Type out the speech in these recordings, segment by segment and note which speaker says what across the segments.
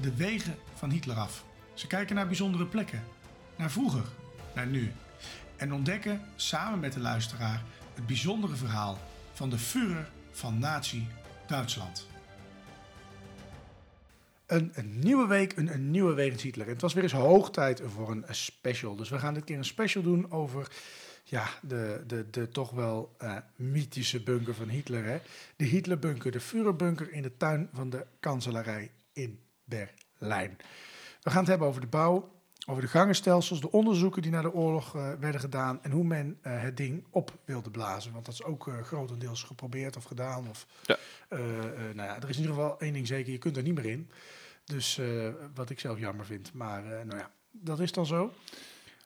Speaker 1: de wegen van Hitler af. Ze kijken naar bijzondere plekken, naar vroeger, naar nu. En ontdekken samen met de luisteraar het bijzondere verhaal van de Führer van Nazi Duitsland. Een, een nieuwe week, een, een nieuwe wegens Hitler. En het was weer eens hoog tijd voor een, special. Dus we gaan dit keer een special doen over ja, de, de, de toch wel eh, mythische bunker van Hitler. Hè? De Hitlerbunker, de Führerbunker in de tuin van de kanselarij in Berlijn. We gaan het hebben over de bouw, over de gangenstelsels, de onderzoeken die na de oorlog eh, werden gedaan en hoe men eh, het ding op wilde blazen. Want dat is ook eh, grotendeels geprobeerd of gedaan. Of,
Speaker 2: Ja.
Speaker 1: nou ja, er is in ieder geval één ding zeker, je kunt er niet meer in. Dus wat ik zelf jammer vind. Maar nou ja, dat is dan zo.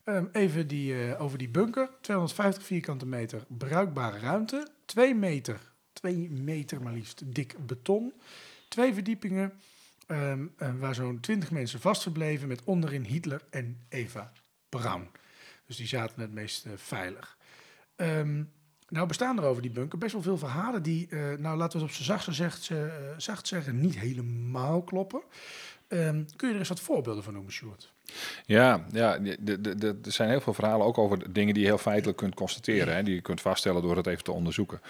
Speaker 1: Ehm, even die, over die bunker. 250 vierkante meter bruikbare ruimte. 2 meter, 2 meter maar liefst, dik beton. Twee verdiepingen ehm, eh, waar zo'n 20 mensen vast verbleven met onderin Hitler en Eva Braun. Dus die zaten het meest eh, veilig. Ehm, nou bestaan er over die bunker best wel veel verhalen die, eh, nou laten we het op z'n zacht, zacht zeggen, niet helemaal kloppen. Ehm, kun je er eens wat voorbeelden van noemen, Sjoerd?
Speaker 2: Ja, ja er zijn heel veel verhalen ook over dingen die je heel feitelijk kunt constateren. Hè, die je kunt vaststellen door het even te onderzoeken.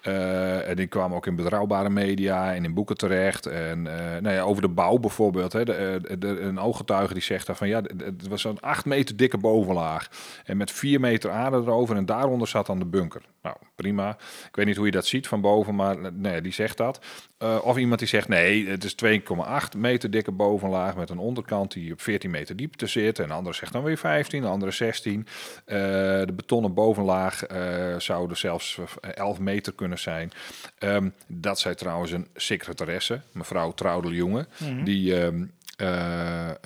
Speaker 2: Eh, en die kwamen ook in betrouwbare media en in boeken terecht. En eh, nou ja, over de bouw bijvoorbeeld. Hè, eh, een ooggetuige die zegt daarvan ja, het was zo'n acht meter dikke bovenlaag. En met vier meter aarde erover en daaronder zat dan de bunker. Nou, prima. Ik weet niet hoe je dat ziet van boven, maar nee, die zegt dat. Of iemand die zegt nee, het is 2,8 meter dikke bovenlaag met een onderkant die op 14 meter diepte zit. En de andere zegt dan weer 15, de andere 16. Eh, de betonnen bovenlaag eh, zou er zelfs eh, 11 meter kunnen zijn. Ehm, dat zei trouwens een secretaresse, mevrouw Traudel Jonge, die... ehm, eh, eh,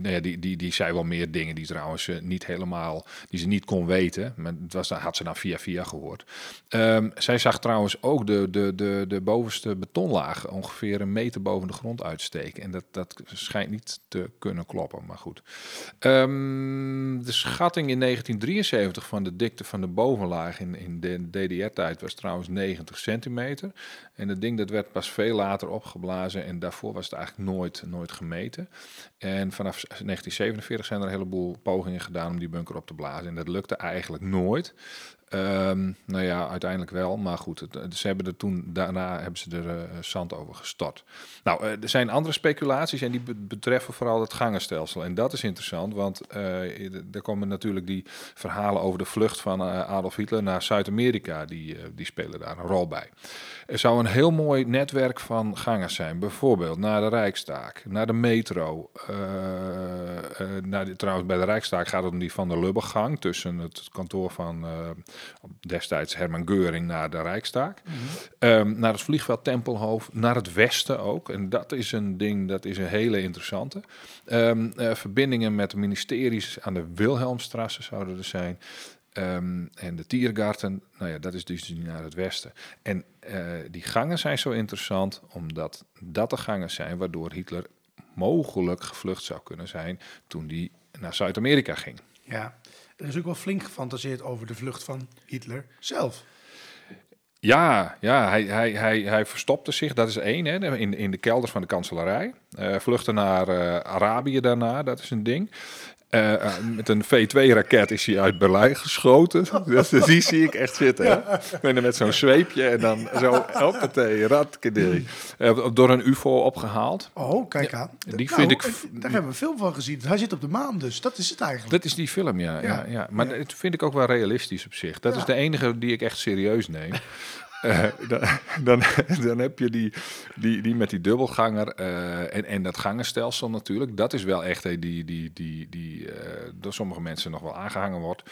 Speaker 2: nou ja, die, die, die zei wel meer dingen die trouwens eh, niet helemaal, die ze niet kon weten. Maar het was, had ze nou via via gehoord. Ehm, zij zag trouwens ook de, de, de, de bovenste betonlaag ongeveer een meter boven de grond uitsteken. En dat, dat schijnt niet te kunnen kloppen, maar goed. Ehm, de schatting in 1973 van de dikte van de bovenlaag in, in de DDR-tijd was trouwens 90 centimeter. En het ding dat werd pas veel later opgeblazen en daarvoor was het eigenlijk nooit, nooit gemeten. En vanaf 1947 zijn er een heleboel pogingen gedaan om die bunker op te blazen. En dat lukte eigenlijk nooit. Ehm, nou ja, uiteindelijk wel, maar goed, het- ze hebben er toen daarna hebben ze er eh, zand over gestort. Nou, eh, er zijn andere speculaties en die be- betreffen vooral het gangenstelsel. En dat is interessant, want eh, er komen natuurlijk die verhalen over de vlucht van eh, Adolf Hitler naar Zuid-Amerika, die, eh, die spelen daar een rol bij. Er zou een heel mooi netwerk van gangers zijn, bijvoorbeeld naar de Rijkstaak, naar de metro. eh, eh, naar trouwens, bij de Rijkstaak gaat het om die van de Lubbegang tussen het kantoor van eh, destijds Herman Geuring naar de Rijkstaak. Ehm, naar het vliegveld Tempelhoofd, naar het westen ook. En dat is een ding, dat is een hele interessante. Eh, verbindingen met de ministeries aan de Wilhelmstrasse zouden er zijn. Ehm, en de Tiergarten, nou ja, dat is dus naar het westen. En eh, die gangen zijn zo interessant, omdat dat de gangen zijn waardoor Hitler mogelijk gevlucht zou kunnen zijn toen hij naar Zuid-Amerika ging.
Speaker 1: Ja, er is ook wel flink gefantaseerd over de vlucht van Hitler zelf.
Speaker 2: Ja, ja hij, hij, hij, hij verstopte zich, dat is één, hè, in, in de kelders van de kanselarij. Uh, vluchtte naar uh, Arabië daarna, dat is een ding. Uh, met een V2-raket is hij uit Berlijn geschoten. Dus, die zie ik echt zitten. Ja. Met zo'n zweepje en dan zo, hoppatee, ratkede. Uh, door een ufo opgehaald.
Speaker 1: Oh, kijk aan.
Speaker 2: Ja, die nou, vind ik...
Speaker 1: Daar hebben we veel van gezien. Hij zit op de maan dus, dat is het eigenlijk.
Speaker 2: Dat is die film, ja. ja. ja, Maar dat vind ik ook wel realistisch op zich. Dat is de enige die ik echt serieus neem. Uh, dan, dan, dan, heb je die, die, die met die dubbelganger uh, en, en dat gangenstelsel natuurlijk. Dat is wel echt hey, die, die, die, die uh, door sommige mensen nog wel aangehangen wordt.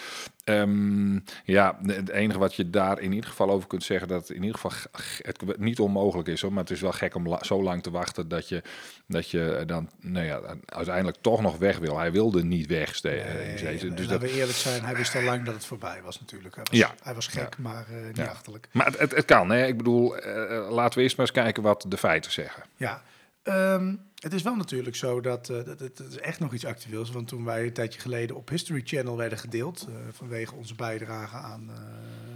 Speaker 2: Um, ja, het enige wat je daar in ieder geval over kunt zeggen, dat het in ieder geval het niet onmogelijk is hoor, maar het is wel gek om la zo lang te wachten dat je, dat je dan nou ja, uiteindelijk toch nog weg wil. Hij wilde niet weg. Nee,
Speaker 1: nee, dus dat we eerlijk zijn, hij wist al lang dat het voorbij was natuurlijk. Hij was, ja. hij was gek, ja. maar niet ja. achterlijk.
Speaker 2: Maar het, het, het, kan, hè? ik bedoel, uh, laten we eerst maar eens kijken wat de feiten zeggen.
Speaker 1: Ja, um, het is wel natuurlijk zo dat, uh, dat, dat is echt nog iets actueels. Want toen wij een tijdje geleden op History Channel werden gedeeld, uh, vanwege onze bijdrage aan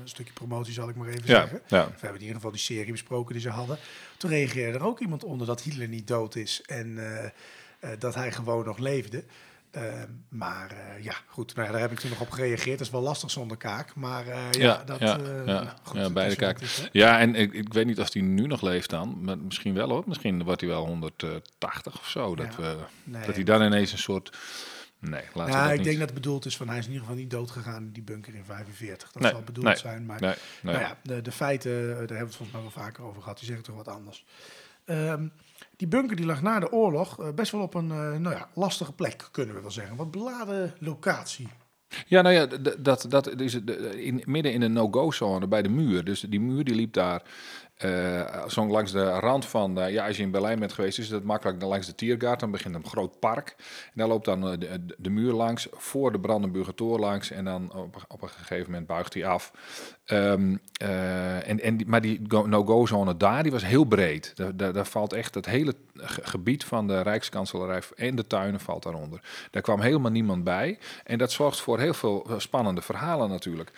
Speaker 1: een stukje promotie, zal ik maar even
Speaker 2: ja,
Speaker 1: zeggen.
Speaker 2: Ja.
Speaker 1: We hebben in ieder geval die serie besproken die ze hadden. Toen reageerde er ook iemand onder dat Hitler niet dood is en dat hij gewoon nog leefde. Uh, maar uh, ja, goed, nou ja, daar heb ik toen nog op gereageerd. Dat is wel lastig zonder kaak, maar uh, ja,
Speaker 2: ja,
Speaker 1: dat...
Speaker 2: Ja, nou, goed, ja beide kaak. Is, ja, en ik, ik weet niet of hij nu nog leeft dan, maar misschien wel hoor. Misschien wordt hij wel 180 of zo. Dat, we, nee, dat hij dan ineens een soort... Nee, laat
Speaker 1: ja, ik
Speaker 2: niet.
Speaker 1: denk dat het bedoeld is van hij is in ieder geval niet dood gegaan in die bunker in 45. Dat
Speaker 2: Nee,
Speaker 1: zal bedoeld
Speaker 2: nee,
Speaker 1: zijn, maar
Speaker 2: nee.
Speaker 1: nou ja, de, de feiten, daar hebben we het volgens mij wel vaker over gehad. Die zeggen toch wat anders. Um, die bunker die lag na de oorlog uh, best wel op een uh, nou ja, lastige plek, kunnen we wel zeggen. Wat beladen locatie.
Speaker 2: Ja, nou ja, dat, dat is in, midden in de no-go-zone bij de muur. Dus die muur die liep daar uh, zo langs de rand van, uh, ja, als je in Berlijn bent geweest, is het makkelijk. Dan langs de Tiergarten, dan begint een groot park. En daar loopt dan uh, de, de, muur langs, voor de Brandenburger Tor langs. En dan op, op een gegeven moment buigt hij af. Um, en, en, maar die no-go-zone daar, die was heel breed. Daar, daar, daar, valt echt het hele gebied van de Rijkskanselarij en de tuinen valt daaronder. Daar kwam helemaal niemand bij. En dat zorgt voor heel veel spannende verhalen natuurlijk.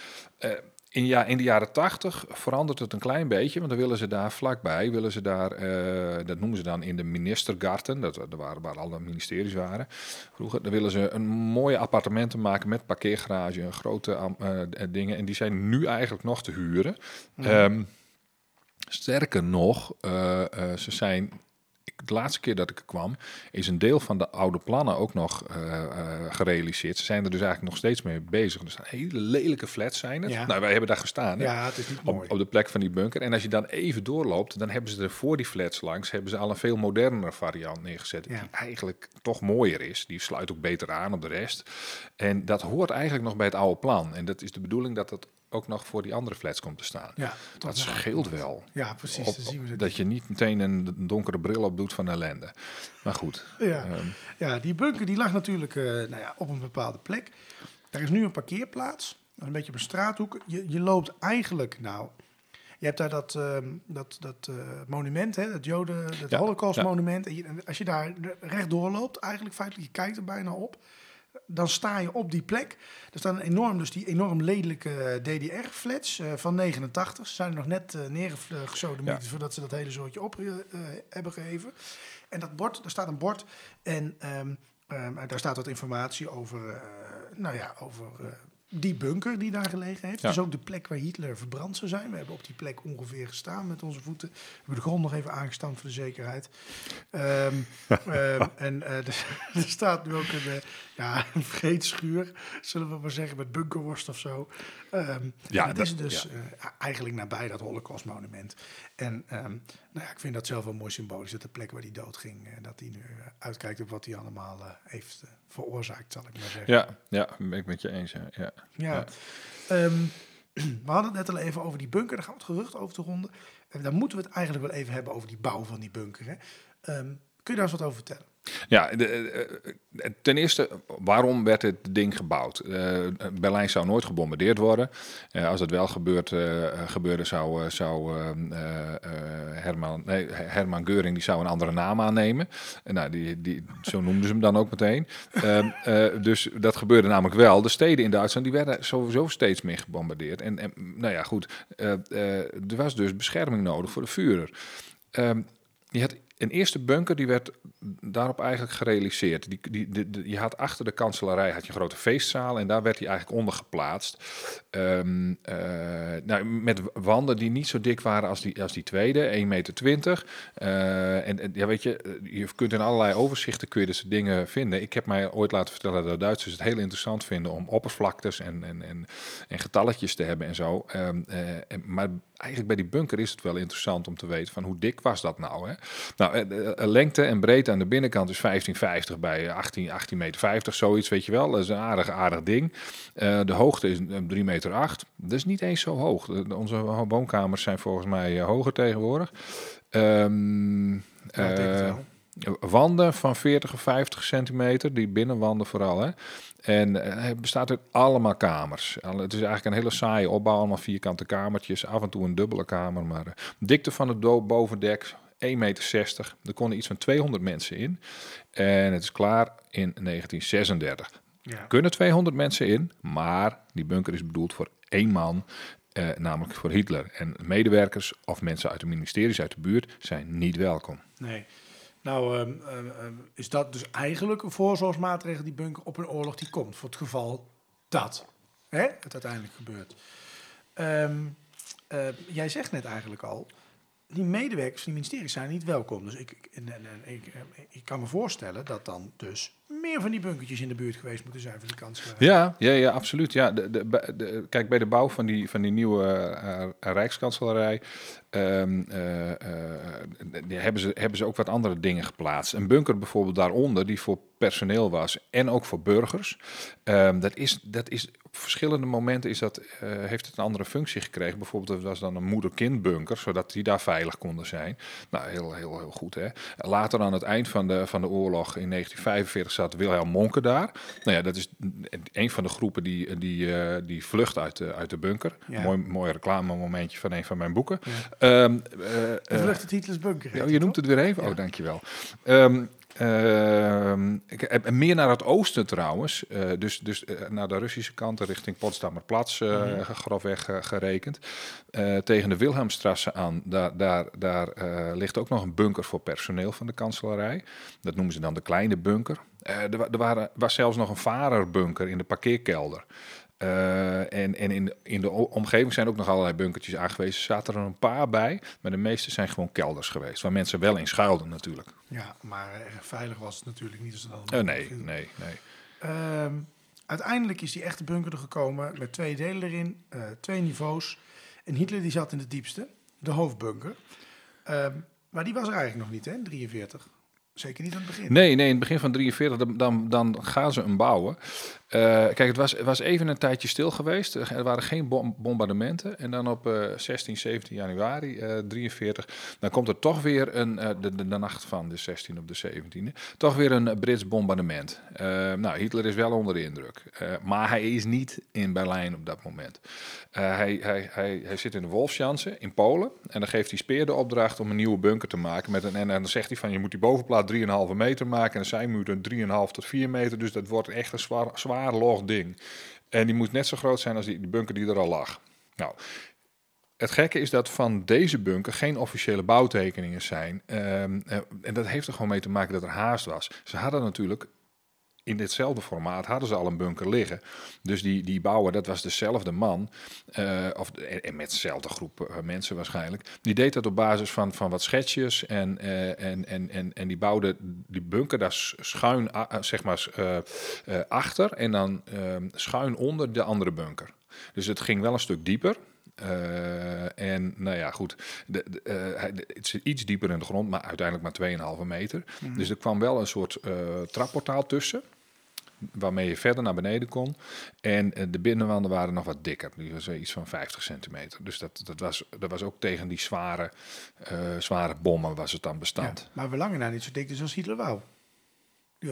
Speaker 2: In, ja, in de jaren tachtig verandert het een klein beetje, want dan willen ze daar vlakbij, willen ze daar, uh, dat noemen ze dan in de ministergarten, dat, dat waren waar alle ministeries waren vroeger, dan willen ze een mooie appartementen maken met parkeergarage, grote uh, dingen, en die zijn nu eigenlijk nog te huren. Mm. Um, sterker nog, uh, ze zijn de laatste keer dat ik er kwam, is een deel van de oude plannen ook nog uh, uh, gerealiseerd. Ze zijn er dus eigenlijk nog steeds mee bezig. Dus hele lelijke flats zijn het.
Speaker 1: Ja.
Speaker 2: Nou, wij hebben daar gestaan. Hè?
Speaker 1: Ja, het is niet mooi.
Speaker 2: Op, op, de plek van die bunker. En als je dan even doorloopt, dan hebben ze er voor die flats langs, hebben ze al een veel modernere variant neergezet. Ja. Die eigenlijk toch mooier is. Die sluit ook beter aan op de rest. En dat hoort eigenlijk nog bij het oude plan. En dat is de bedoeling dat dat ook nog voor die andere flats komt te staan.
Speaker 1: Ja,
Speaker 2: dat scheelt wel.
Speaker 1: Ja, precies.
Speaker 2: Op,
Speaker 1: zien we dat,
Speaker 2: dat je niet meteen een donkere bril op doet van ellende. Maar goed.
Speaker 1: Ja, um, ja die bunker die lag natuurlijk uh, nou ja, op een bepaalde plek. Daar is nu een parkeerplaats. Een beetje op een straathoek. Je, je loopt eigenlijk, nou... Je hebt daar dat, uh, dat, dat uh, monument, hè, dat Joden, het
Speaker 2: Ja,
Speaker 1: Holocaust
Speaker 2: ja.
Speaker 1: monument. En je, als je daar rechtdoor loopt, eigenlijk feitelijk, je kijkt er bijna op dan sta je op die plek. Er staan een enorm, dus die enorm lelijke DDR-flats uh, van 89. Ze zijn er nog net uh, neergeschoten
Speaker 2: Ja.
Speaker 1: voordat ze dat hele soortje op uh, hebben gegeven. En dat bord, daar staat een bord en um, um, daar staat wat informatie over, uh, nou ja, over die bunker die daar gelegen heeft.
Speaker 2: Ja.
Speaker 1: Dus ook de plek waar Hitler verbrand zou zijn. We hebben op die plek ongeveer gestaan met onze voeten. We hebben de grond nog even aangestampt voor de zekerheid. Um, um, en uh, er, er, staat nu ook een, uh, ja, een vreedschuur, zullen we maar zeggen, met bunkerworst of zo. Um,
Speaker 2: Ja,
Speaker 1: dat is dus
Speaker 2: ja.
Speaker 1: uh, eigenlijk nabij dat Holocaustmonument. En nou ja, ik vind dat zelf wel mooi symbolisch, dat de plek waar hij doodging, uh, dat hij nu uh, uitkijkt op wat hij allemaal uh, heeft veroorzaakt, zal ik maar zeggen.
Speaker 2: Ja, ja, ben ik met je eens. Ja. Ja.
Speaker 1: Ja. Um, we hadden het net al even over die bunker, daar gaan we het gerucht over te ronden. En dan moeten we het eigenlijk wel even hebben over die bouw van die bunker. Hè. Um, kun je daar eens wat over vertellen?
Speaker 2: Ja, de, eh, ten eerste, waarom werd het ding gebouwd? Eh, Berlijn zou nooit gebombardeerd worden. Eh, als het wel gebeurt, eh, gebeurde, zou, zou ehm, eh, eh, Herman, nee, Herman Geuring die zou een andere naam aannemen. En nou, die, die, zo noemden ze hem dan ook meteen. Ehm, eh, dus dat gebeurde namelijk wel. De steden in Duitsland die werden sowieso steeds meer gebombardeerd. En, en nou ja, goed, eh, eh, er was dus bescherming nodig voor de Führer. Ehm, je had een eerste bunker die werd daarop eigenlijk gerealiseerd. Die, die, die- je had achter de kanselarij had je een grote feestzaal en daar werd hij eigenlijk onder geplaatst. Ehm, eh, nou, met wanden die niet zo dik waren als die, als die tweede, 1,20 meter. Eh, en, ja, weet je, eh, je kunt in allerlei overzichten kun je dus dingen vinden. Ik heb mij ooit laten vertellen dat Duitsers het heel interessant vinden om oppervlaktes en, en, en, en getalletjes te hebben en zo. En- maar eigenlijk bij die bunker is het wel interessant om te weten van hoe dik was dat nou. Hè? Nou, eh, de, eh, lengte en breedte aan de binnenkant is 15,50 bij 18, 18 meter 50, zoiets, weet je wel. Dat is een aardig, aardig ding. Eh, de hoogte is eh, 3 meter 8. Dat is niet eens zo hoog. Onze woonkamers zijn volgens mij eh, hoger tegenwoordig. Ehm,
Speaker 1: Ja,
Speaker 2: eh. Wanden van 40 of 50 centimeter, die binnenwanden vooral. Hè. En eh, het bestaat uit allemaal kamers. Het is eigenlijk een hele saaie opbouw, allemaal vierkante kamertjes. Af en toe een dubbele kamer, maar eh, dikte van het bovendek 1,60 meter. Er konden iets van 200 mensen in. En het is klaar in 1936.
Speaker 1: Ja.
Speaker 2: Er kunnen 200 mensen in, maar die bunker is bedoeld voor één man. eh, namelijk voor Hitler. En medewerkers of mensen uit de ministeries uit de buurt zijn niet welkom.
Speaker 1: Nee. Nou, ehm, ehm, ehm, is dat dus eigenlijk een voorzorgsmaatregel, die bunker, op een oorlog die komt. Voor het geval dat hè, het uiteindelijk gebeurt. Eh, jij zegt net eigenlijk al, die medewerkers van die ministeries zijn niet welkom. Dus ik, ik, ik, ik kan me voorstellen dat dan dus meer van die bunkertjes in de buurt geweest moeten zijn voor die kansen.
Speaker 2: Ja, ja, ja absoluut. Ja, de, de, de- kijk, bij de bouw van die, van die nieuwe eh, eh, Rijkskanselarij ehm, eh, hebben, ze, hebben ze ook wat andere dingen geplaatst. Een bunker bijvoorbeeld daaronder, die voor personeel was en ook voor burgers. Ehm, dat, is, dat is op verschillende momenten is dat, heeft het een andere functie gekregen. Bijvoorbeeld, er was dan een moeder-kind-bunker, zodat die daar veilig konden zijn. Nou, heel, heel, heel goed. Hè? Later aan het eind van de, van de oorlog in 1945 zat Wilhelm Monke daar. Nou ja, dat is een van de groepen die, die, eh, die vlucht uit de, uit de bunker.
Speaker 1: Ja.
Speaker 2: Mooi, mooi reclame momentje van een van mijn boeken.
Speaker 1: Ja.
Speaker 2: Ehm, eh,
Speaker 1: De
Speaker 2: eh,
Speaker 1: vlucht uit Hitlers bunker.
Speaker 2: ja, je noemt het weer even.
Speaker 1: Ja.
Speaker 2: Oh, dankjewel. Ik, en meer naar het oosten trouwens. eh, dus dus eh, naar de Russische kant, richting Potsdamerplatz, eh
Speaker 1: Mhm.
Speaker 2: grofweg eh, gerekend. Eh, tegen de Wilhelmstrasse aan, daar, daar, daar eh, ligt ook nog een bunker voor personeel van de kanselarij. Dat noemen ze dan de kleine bunker. Eh, er er waren, was zelfs nog een varerbunker in de parkeerkelder. Eh, en en in, de, in de omgeving zijn ook nog allerlei bunkertjes aangewezen. Er zaten er een paar bij, maar de meeste zijn gewoon kelders geweest. Waar mensen wel in schuilden natuurlijk.
Speaker 1: Ja, maar veilig was het natuurlijk niet. Als het
Speaker 2: Eh,
Speaker 1: allemaal
Speaker 2: nee, nee, nee.
Speaker 1: Ehm, uiteindelijk is die echte bunker er gekomen met twee delen erin, eh, twee niveaus. En Hitler die zat in de diepste, de hoofdbunker. Ehm, maar die was er eigenlijk nog niet, hè, in 43. Zeker niet aan het begin.
Speaker 2: Nee, nee, in het begin van 43, dan, dan, dan gaan ze hem bouwen. Eh, kijk, het was, was even een tijdje stil geweest. Er waren geen bom- bombardementen. En dan op eh 16, 17 januari eh 43, dan komt er toch weer een, eh, de, de, de nacht van de 16 op de 17e, toch weer een Brits bombardement. Eh, nou, Hitler is wel onder de indruk. Eh, maar hij is niet in Berlijn op dat moment. Eh, hij, hij, hij, hij zit in de Wolfschanze in Polen. En dan geeft hij Speer de opdracht om een nieuwe bunker te maken. Met een, en dan zegt hij van, je moet die bovenplaat 3,5 meter maken. En de zijmuur een 3,5 tot 4 meter. Dus dat wordt echt een zwaar, zwaar log ding. En die moet net zo groot zijn als die, die bunker die er al lag. Nou, het gekke is dat van deze bunker geen officiële bouwtekeningen zijn. Ehm, eh, en dat heeft er gewoon mee te maken dat er haast was. Ze hadden natuurlijk in ditzelfde formaat hadden ze al een bunker liggen. Dus die, die bouwer, dat was dezelfde man, eh, of, en, met dezelfde groep eh, mensen waarschijnlijk. Die deed dat op basis van, van wat schetsjes en, eh, en, en, en, en die bouwde die bunker daar schuin, zeg maar, achter en dan eh, schuin onder de andere bunker. Dus het ging wel een stuk dieper. En nou ja, goed, de, de, hij- de- het is iets dieper in de grond, maar uiteindelijk maar 2,5 meter. Dus er kwam wel een soort eh, trapportaal tussen, waarmee je verder naar beneden kon. En eh, de binnenwanden waren nog wat dikker, die was iets van 50 centimeter. Dus dat, dat, was, dat was ook tegen die zware, eh, zware bommen was het dan bestand.
Speaker 1: Ja, maar we lange na niet zo dik dus als Hitler wou.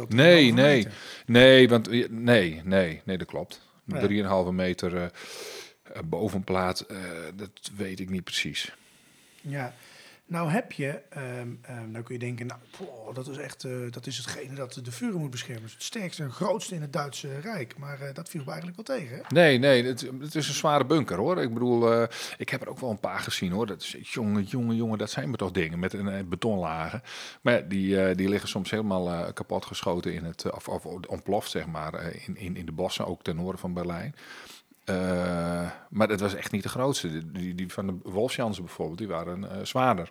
Speaker 2: Nee,
Speaker 1: 3,5
Speaker 2: nee.
Speaker 1: meter.
Speaker 2: Nee, want nee, nee, nee, dat klopt.
Speaker 1: Nee.
Speaker 2: 3,5 meter eh, bovenplaat, dat weet ik niet precies.
Speaker 1: Ja, nou heb je, ehm, nou kun je denken, nou, dat is echt, eh, dat is hetgene dat de vuren moet beschermen. Het sterkste en grootste in het Duitse Rijk. Maar eh, dat viel me eigenlijk wel tegen.
Speaker 2: Nee, nee, het, het is een zware bunker hoor. Ik bedoel, eh, ik heb er ook wel een paar gezien hoor. Dat is, jongen, jongen, jongen, dat zijn maar toch dingen met een betonlagen. Maar die, die liggen soms helemaal kapot geschoten in het, of, of ontploft zeg maar, in, in, in de bossen, ook ten noorden van Berlijn. Eh, maar dat was echt niet de grootste. Die- Die, die van de Wolfsjansen bijvoorbeeld, die waren eh, zwaarder.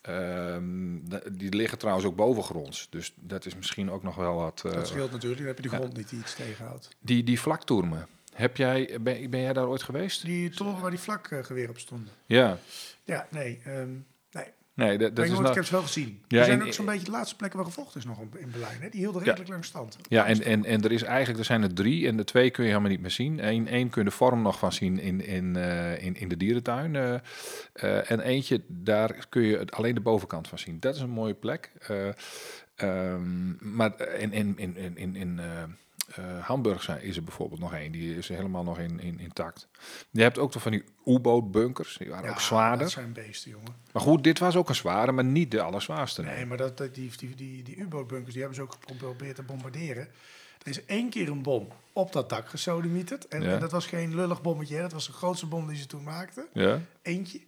Speaker 2: Ehm, die liggen trouwens ook bovengronds. Dus dat is misschien ook nog wel wat... eh,
Speaker 1: Dat scheelt natuurlijk, dan heb je de grond niet die iets tegenhoudt.
Speaker 2: die, die vlaktoermen. Heb jij, ben, ben jij daar ooit geweest?
Speaker 1: Die toren waar die vlakgeweer op stonden.
Speaker 2: Ja.
Speaker 1: Ja, nee, ehm, nee.
Speaker 2: Dat,
Speaker 1: Dat
Speaker 2: is
Speaker 1: nooit, ik heb ze wel gezien.
Speaker 2: Ja,
Speaker 1: Ja, zijn
Speaker 2: en-
Speaker 1: ook zo'n beetje de laatste plekken waar gevochten is nog op- in Berlijn. Hè? Die hielden redelijk lang stand.
Speaker 2: ja, en, en, en er is eigenlijk, er zijn er drie en de twee kun je helemaal niet meer zien. Eén, één kun je de vorm nog van zien in, in, eh, in, in de dierentuin. eh, eh, en eentje, daar kun je het- alleen de bovenkant van zien. Dat is een mooie plek. Eh, ehm, maar in, in, in, in, in, eh, Hamburg zijn, is er bijvoorbeeld nog één. Die is helemaal nog in, in, intact. Je hebt ook nog van die U-boot-bunkers. Die waren
Speaker 1: Ja,
Speaker 2: ook zwaarder.
Speaker 1: Dat zijn beesten, jongen.
Speaker 2: Maar goed, dit was ook een zware, maar niet de allerzwaarste. nee.
Speaker 1: Nee, maar dat, dat, die, die, die, die U-bootbunkers die hebben ze ook geprobeerd te bombarderen. Er is één keer een bom op dat dak gesodemieterd. En,
Speaker 2: Ja.
Speaker 1: en dat was geen lullig bommetje, hè. dat was de grootste bom die ze toen maakten.
Speaker 2: Ja?
Speaker 1: Eentje.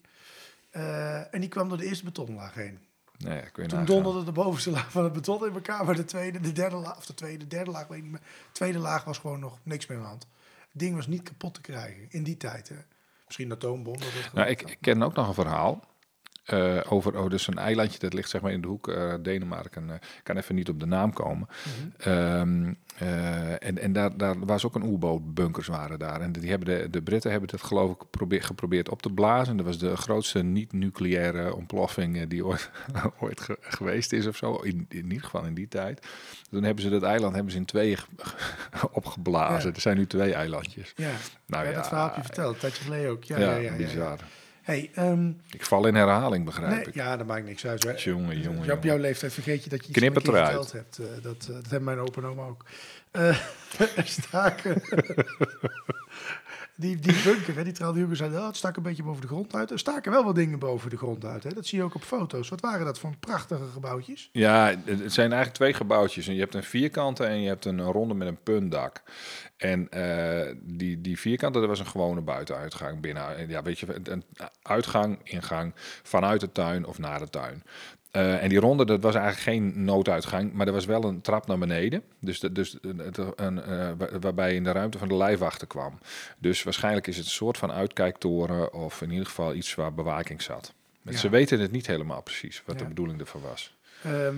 Speaker 1: Eh, en die kwam door de eerste betonlaag heen.
Speaker 2: Nee,
Speaker 1: Toen donderde de bovenste laag van het beton in elkaar, maar de tweede, de derde laag, of de tweede, derde laag, weet ik niet meer. De tweede laag was gewoon nog niks meer aan de hand. Het ding was niet kapot te krijgen in die tijd. Hè. Misschien een atoombom. Dat
Speaker 2: Nou, ik, ik ken ook nog een verhaal. Eh, over oh, dus een eilandje dat ligt zeg maar in de hoek eh, Denemarken. eh, Ik kan even niet op de naam komen. Ehm, eh, en en daar, daar was ook een oerbootbunkers waren daar. En die hebben de, de Britten hebben het geloof ik probeer, geprobeerd op te blazen. Dat was de grootste niet-nucleaire ontploffing eh, die ooit, ooit ge- geweest is of zo. In, in ieder geval in die tijd. Toen hebben ze dat eiland hebben ze in tweeën ge- opgeblazen.
Speaker 1: Ja.
Speaker 2: Er zijn nu twee eilandjes.
Speaker 1: Ja,
Speaker 2: Nou
Speaker 1: ja,
Speaker 2: ja,
Speaker 1: dat verhaal heb je verteld, een tijdje geleden ook. Ja,
Speaker 2: Ja,
Speaker 1: ja, ja, ja, ja.
Speaker 2: bizar.
Speaker 1: Hey, ehm,
Speaker 2: Ik val in herhaling, begrijp
Speaker 1: nee,
Speaker 2: ik.
Speaker 1: ja, dat maakt niks uit. hè.
Speaker 2: Jongen, jongen,
Speaker 1: Op
Speaker 2: jongen.
Speaker 1: jouw leeftijd vergeet je dat je iets
Speaker 2: Knip het eruit.
Speaker 1: hebt. Eh, dat, eh, dat hebben mijn opa en oma ook. Er staken... die, die bunker, hè, die trouwde zei, oh, het stak een beetje boven de grond uit. Er staken wel wat dingen boven de grond uit. Hè. Dat zie je ook op foto's. Wat waren dat voor prachtige gebouwtjes?
Speaker 2: Ja, het zijn eigenlijk twee gebouwtjes. Je hebt een vierkante en je hebt een ronde met een puntdak. En eh, die, die vierkante, dat was een gewone buitenuitgang binnen. Ja, weet je, een uitgang, ingang vanuit de tuin of naar de tuin. Eh, en die ronde, dat was eigenlijk geen nooduitgang, maar er was wel een trap naar beneden. Dus, de, dus een, een, eh, wa- waarbij je in de ruimte van de lijfwachten kwam. Dus waarschijnlijk is het een soort van uitkijktoren of in ieder geval iets waar bewaking zat.
Speaker 1: Ja.
Speaker 2: Ze weten het niet helemaal precies wat
Speaker 1: Ja.
Speaker 2: de bedoeling ervan was.
Speaker 1: Ehm,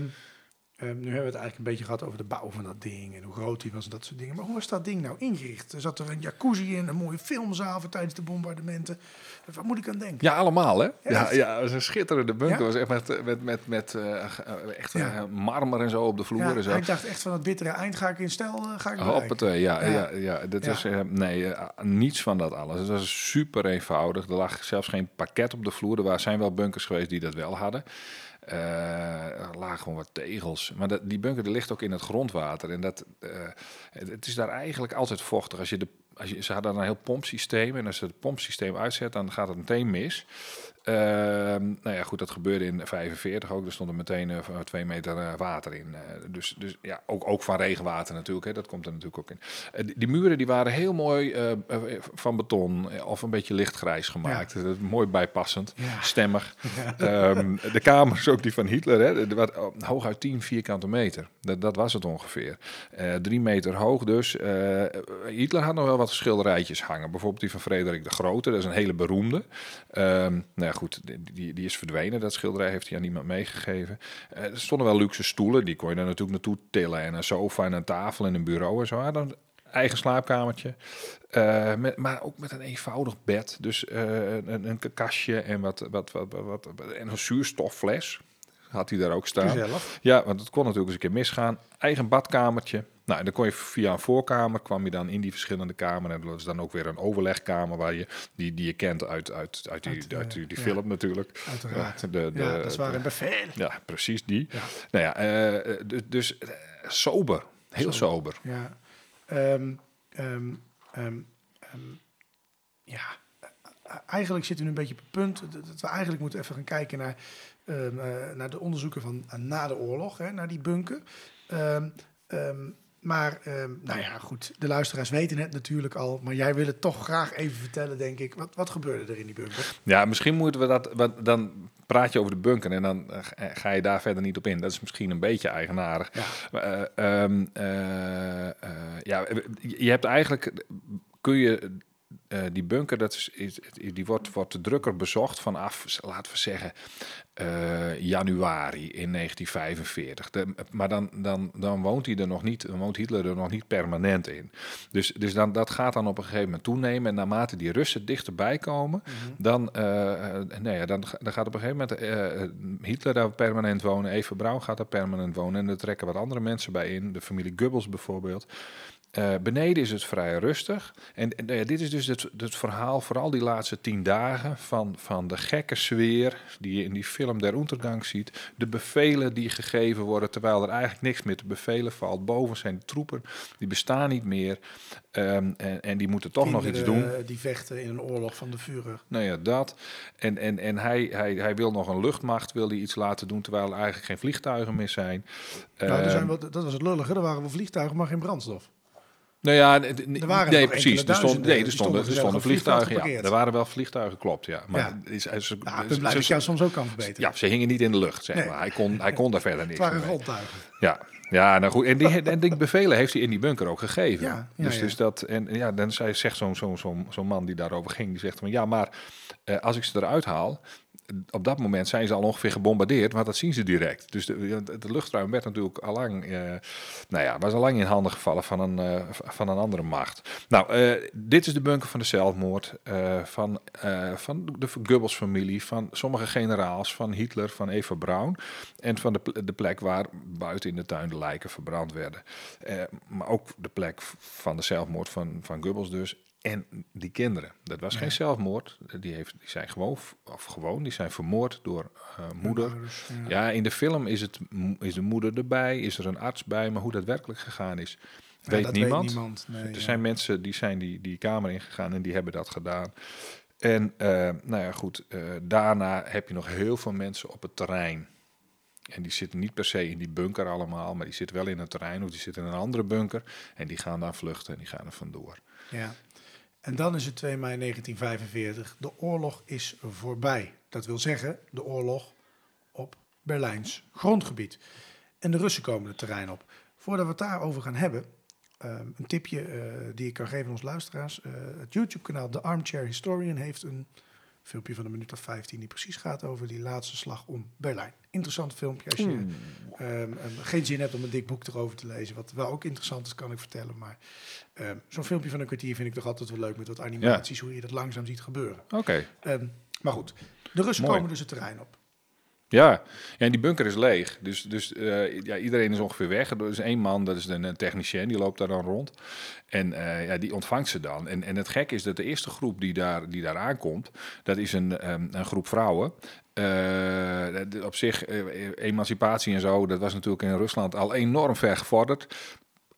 Speaker 1: nu hebben we het eigenlijk een beetje gehad over de bouw van dat ding en hoe groot die was en dat soort dingen. Maar hoe was dat ding nou ingericht? Er zat er een jacuzzi in, een mooie filmzaal voor tijdens de bombardementen. Wat moet ik aan denken?
Speaker 2: Ja, allemaal hè? Ja, ja, een schitterende bunker.
Speaker 1: Ja?
Speaker 2: was echt met, met, met, met eh, eh, echt
Speaker 1: Ja.
Speaker 2: eh, marmer en zo op de vloer
Speaker 1: Ja,
Speaker 2: en zo.
Speaker 1: hij dacht echt van het bittere eind ga ik in stijl ga ik.
Speaker 2: Hoppatee, ja, ja.
Speaker 1: Ja.
Speaker 2: ja, dat is nee, niets van dat alles. Het was super eenvoudig. Er lag zelfs geen pakket op de vloer. Er zijn wel bunkers geweest die dat wel hadden. Eh, er lagen gewoon wat tegels. Maar die bunker ligt ook in het grondwater. En dat, eh, het, het is daar eigenlijk altijd vochtig. Als je de, als je, ze hadden een heel pompsysteem. En als ze het pompsysteem uitzet, dan gaat het meteen mis. Ehm, nou ja, goed, dat gebeurde in 45 ook. Er stond er meteen eh, van twee meter eh, water in. Eh, dus, dus ja, ook, ook van regenwater natuurlijk. Hè, dat komt er natuurlijk ook in. Eh, die, die muren die waren heel mooi eh, eh, van beton eh, of een beetje lichtgrijs gemaakt. Mooi bijpassend,
Speaker 1: Ja.
Speaker 2: stemmig. Ehm, de kamers ook die van Hitler, hè, wat, oh, hooguit 10 vierkante meter. Dat, dat was het ongeveer. Eh, drie meter hoog dus. Eh, Hitler had nog wel wat schilderijtjes hangen. Bijvoorbeeld die van Frederik de Grote. Dat is een hele beroemde. Ehm, nou ja, goed, die, die, is verdwenen. Dat schilderij heeft hij aan niemand meegegeven. Eh, er stonden wel luxe stoelen. Die kon je daar natuurlijk naartoe tillen. En een sofa en een tafel en een bureau en zo. Hij had een eigen slaapkamertje. Eh, met, maar ook met een eenvoudig bed. Dus eh, een, een kastje en, wat, wat, wat, wat, wat- en een zuurstoffles. Had hij daar ook staan. Ja, want het kon natuurlijk eens een keer misgaan. Eigen badkamertje. Nou, en dan kon je via een voorkamer, kwam je dan in die verschillende kamers. En dat is dan ook weer een overlegkamer waar je, die, die je kent uit, uit, uit die,
Speaker 1: Uit,
Speaker 2: uit,
Speaker 1: eh,
Speaker 2: die, die
Speaker 1: ja.
Speaker 2: film natuurlijk.
Speaker 1: Uiteraard.
Speaker 2: Ja, de, de,
Speaker 1: ja, dat is waar een bevel.
Speaker 2: ja, precies die.
Speaker 1: Ja.
Speaker 2: Nou ja, eh, dus, dus eh, sober. Heel sober.
Speaker 1: Ja. Ehm, ehm, ehm, ja. Eh, Eigenlijk zitten we nu een beetje op het punt dat we eigenlijk moeten even gaan kijken naar, eh, naar de onderzoeken van eh, na de oorlog, hè, naar die bunker. Maar, ehm, nou ja, goed, de luisteraars weten het natuurlijk al, maar jij wil het toch graag even vertellen, denk ik. Wat, wat gebeurde er in die bunker?
Speaker 2: Ja, misschien moeten we dat. Wat, dan praat je over de bunker en dan eh, ga- je daar verder niet op in. Dat is misschien een beetje eigenaardig.
Speaker 1: Ja.
Speaker 2: Eh, ehm, eh, eh, ja, je hebt eigenlijk. Kun je. Eh, die bunker, dat is, is, die wordt, wordt drukker bezocht vanaf, laten we zeggen, eh, januari in 1945. De- maar dan, dan, dan woont hij er nog niet, dan woont Hitler er nog niet permanent in. Dus, dus dan, dat gaat dan op een gegeven moment toenemen. En naarmate die Russen dichterbij komen, dan, eh, nee, ja, dan, dan gaat op een gegeven moment Hitler daar permanent wonen. Eva Braun gaat daar permanent wonen. En er trekken wat andere mensen bij in. De familie Goebbels bijvoorbeeld. Eh, beneden is het vrij rustig. En, en, ja, dit is dus het, het verhaal, vooral die laatste tien dagen, van, van de gekke sfeer die je in die film Der Untergang ziet. De bevelen die gegeven worden, terwijl er eigenlijk niks meer te bevelen valt. Boven zijn de troepen, die bestaan niet meer. Ehm, en, en die moeten toch nog iets doen.
Speaker 1: eh, Die vechten in een oorlog van de Führer.
Speaker 2: Nou ja, dat. En, en, en hij, hij, hij wil nog een luchtmacht, wil hij iets laten doen, terwijl er eigenlijk geen vliegtuigen meer zijn.
Speaker 1: nou, er zijn
Speaker 2: Ehm,
Speaker 1: wel, dat was het lullige, er waren wel vliegtuigen, maar geen brandstof.
Speaker 2: Nou ja,
Speaker 1: Er waren
Speaker 2: nee, precies. Er stonden,
Speaker 1: duizenden,
Speaker 2: nee, er
Speaker 1: die
Speaker 2: stonden, er stonden
Speaker 1: vliegtuigen
Speaker 2: vliegtuigen. Ja, er waren wel vliegtuigen, klopt. Ja, maar
Speaker 1: Ja.
Speaker 2: Is,
Speaker 1: Nou, jou soms ook kan verbeteren.
Speaker 2: ja, ze hingen niet in de lucht, zeg
Speaker 1: Nee.
Speaker 2: maar. Hij kon, hij kon daar verder
Speaker 1: het
Speaker 2: niks
Speaker 1: waren
Speaker 2: mee.
Speaker 1: grondtuigen.
Speaker 2: Ja, ja nou goed. En die, en die bevelen heeft hij in die bunker ook gegeven.
Speaker 1: Ja, ja,
Speaker 2: dus, dus dat, en ja, dan zegt zo'n zo'n zo'n zo'n man die daarover ging, die zegt van ja, maar eh, als ik ze eruit haal, op dat moment zijn ze al ongeveer gebombardeerd, want dat zien ze direct. Dus de, de, luchtruim werd natuurlijk allang, eh nou ja, was allang in handen gevallen van een, eh, van een andere macht. Nou, eh, dit is de bunker van de zelfmoord van, van de Goebbels-familie, van sommige generaals, van Hitler, van Eva Braun en van de, de plek waar buiten in de tuin de lijken verbrand werden. Maar ook de plek van de zelfmoord van, van Goebbels dus. En die kinderen. Dat was geen zelfmoord. Die, heeft, die zijn gewoon, of gewoon, die zijn vermoord door eh, moeder.
Speaker 1: Ja.
Speaker 2: Ja, in de film is, het, is de moeder erbij, is er een arts bij, maar hoe dat werkelijk gegaan is,
Speaker 1: Ja,
Speaker 2: weet niemand.
Speaker 1: Weet niemand. Nee,
Speaker 2: er
Speaker 1: ja.
Speaker 2: zijn mensen die zijn die, die kamer ingegaan en die hebben dat gedaan. En eh, nou ja, goed, eh, daarna heb je nog heel veel mensen op het terrein. En die zitten niet per se in die bunker allemaal, maar die zitten wel in het terrein of die zitten in een andere bunker. En die gaan daar vluchten en die gaan er vandoor.
Speaker 1: Ja. En dan is het 2 mei 1945. De oorlog is voorbij. Dat wil zeggen, de oorlog op Berlijns grondgebied. En de Russen komen het terrein op. Voordat we het daarover gaan hebben, ehm, een tipje eh, die ik kan geven aan onze luisteraars. Eh, het YouTube-kanaal The Armchair Historian heeft een filmpje van een minuut of 15 die precies gaat over die laatste slag om Berlijn. Interessant filmpje als je
Speaker 2: Hmm.
Speaker 1: ehm, ehm, geen zin hebt om een dik boek erover te lezen. Wat wel ook interessant is, kan ik vertellen. Maar ehm, zo'n filmpje van een kwartier vind ik toch altijd wel leuk met wat animaties, hoe je dat langzaam ziet gebeuren.
Speaker 2: Oké.
Speaker 1: Maar goed, de Russen
Speaker 2: Mooi.
Speaker 1: komen dus het terrein op.
Speaker 2: Ja. ja, en die bunker is leeg. Dus, dus eh, ja, iedereen is ongeveer weg. Er is één man, dat is een technicien, die loopt daar dan rond. En eh, ja, die ontvangt ze dan. En, en het gek is dat de eerste groep die daar, die daar aankomt, dat is een, ehm, een groep vrouwen. Eh, op zich, emancipatie en zo, dat was natuurlijk in Rusland al enorm ver gevorderd.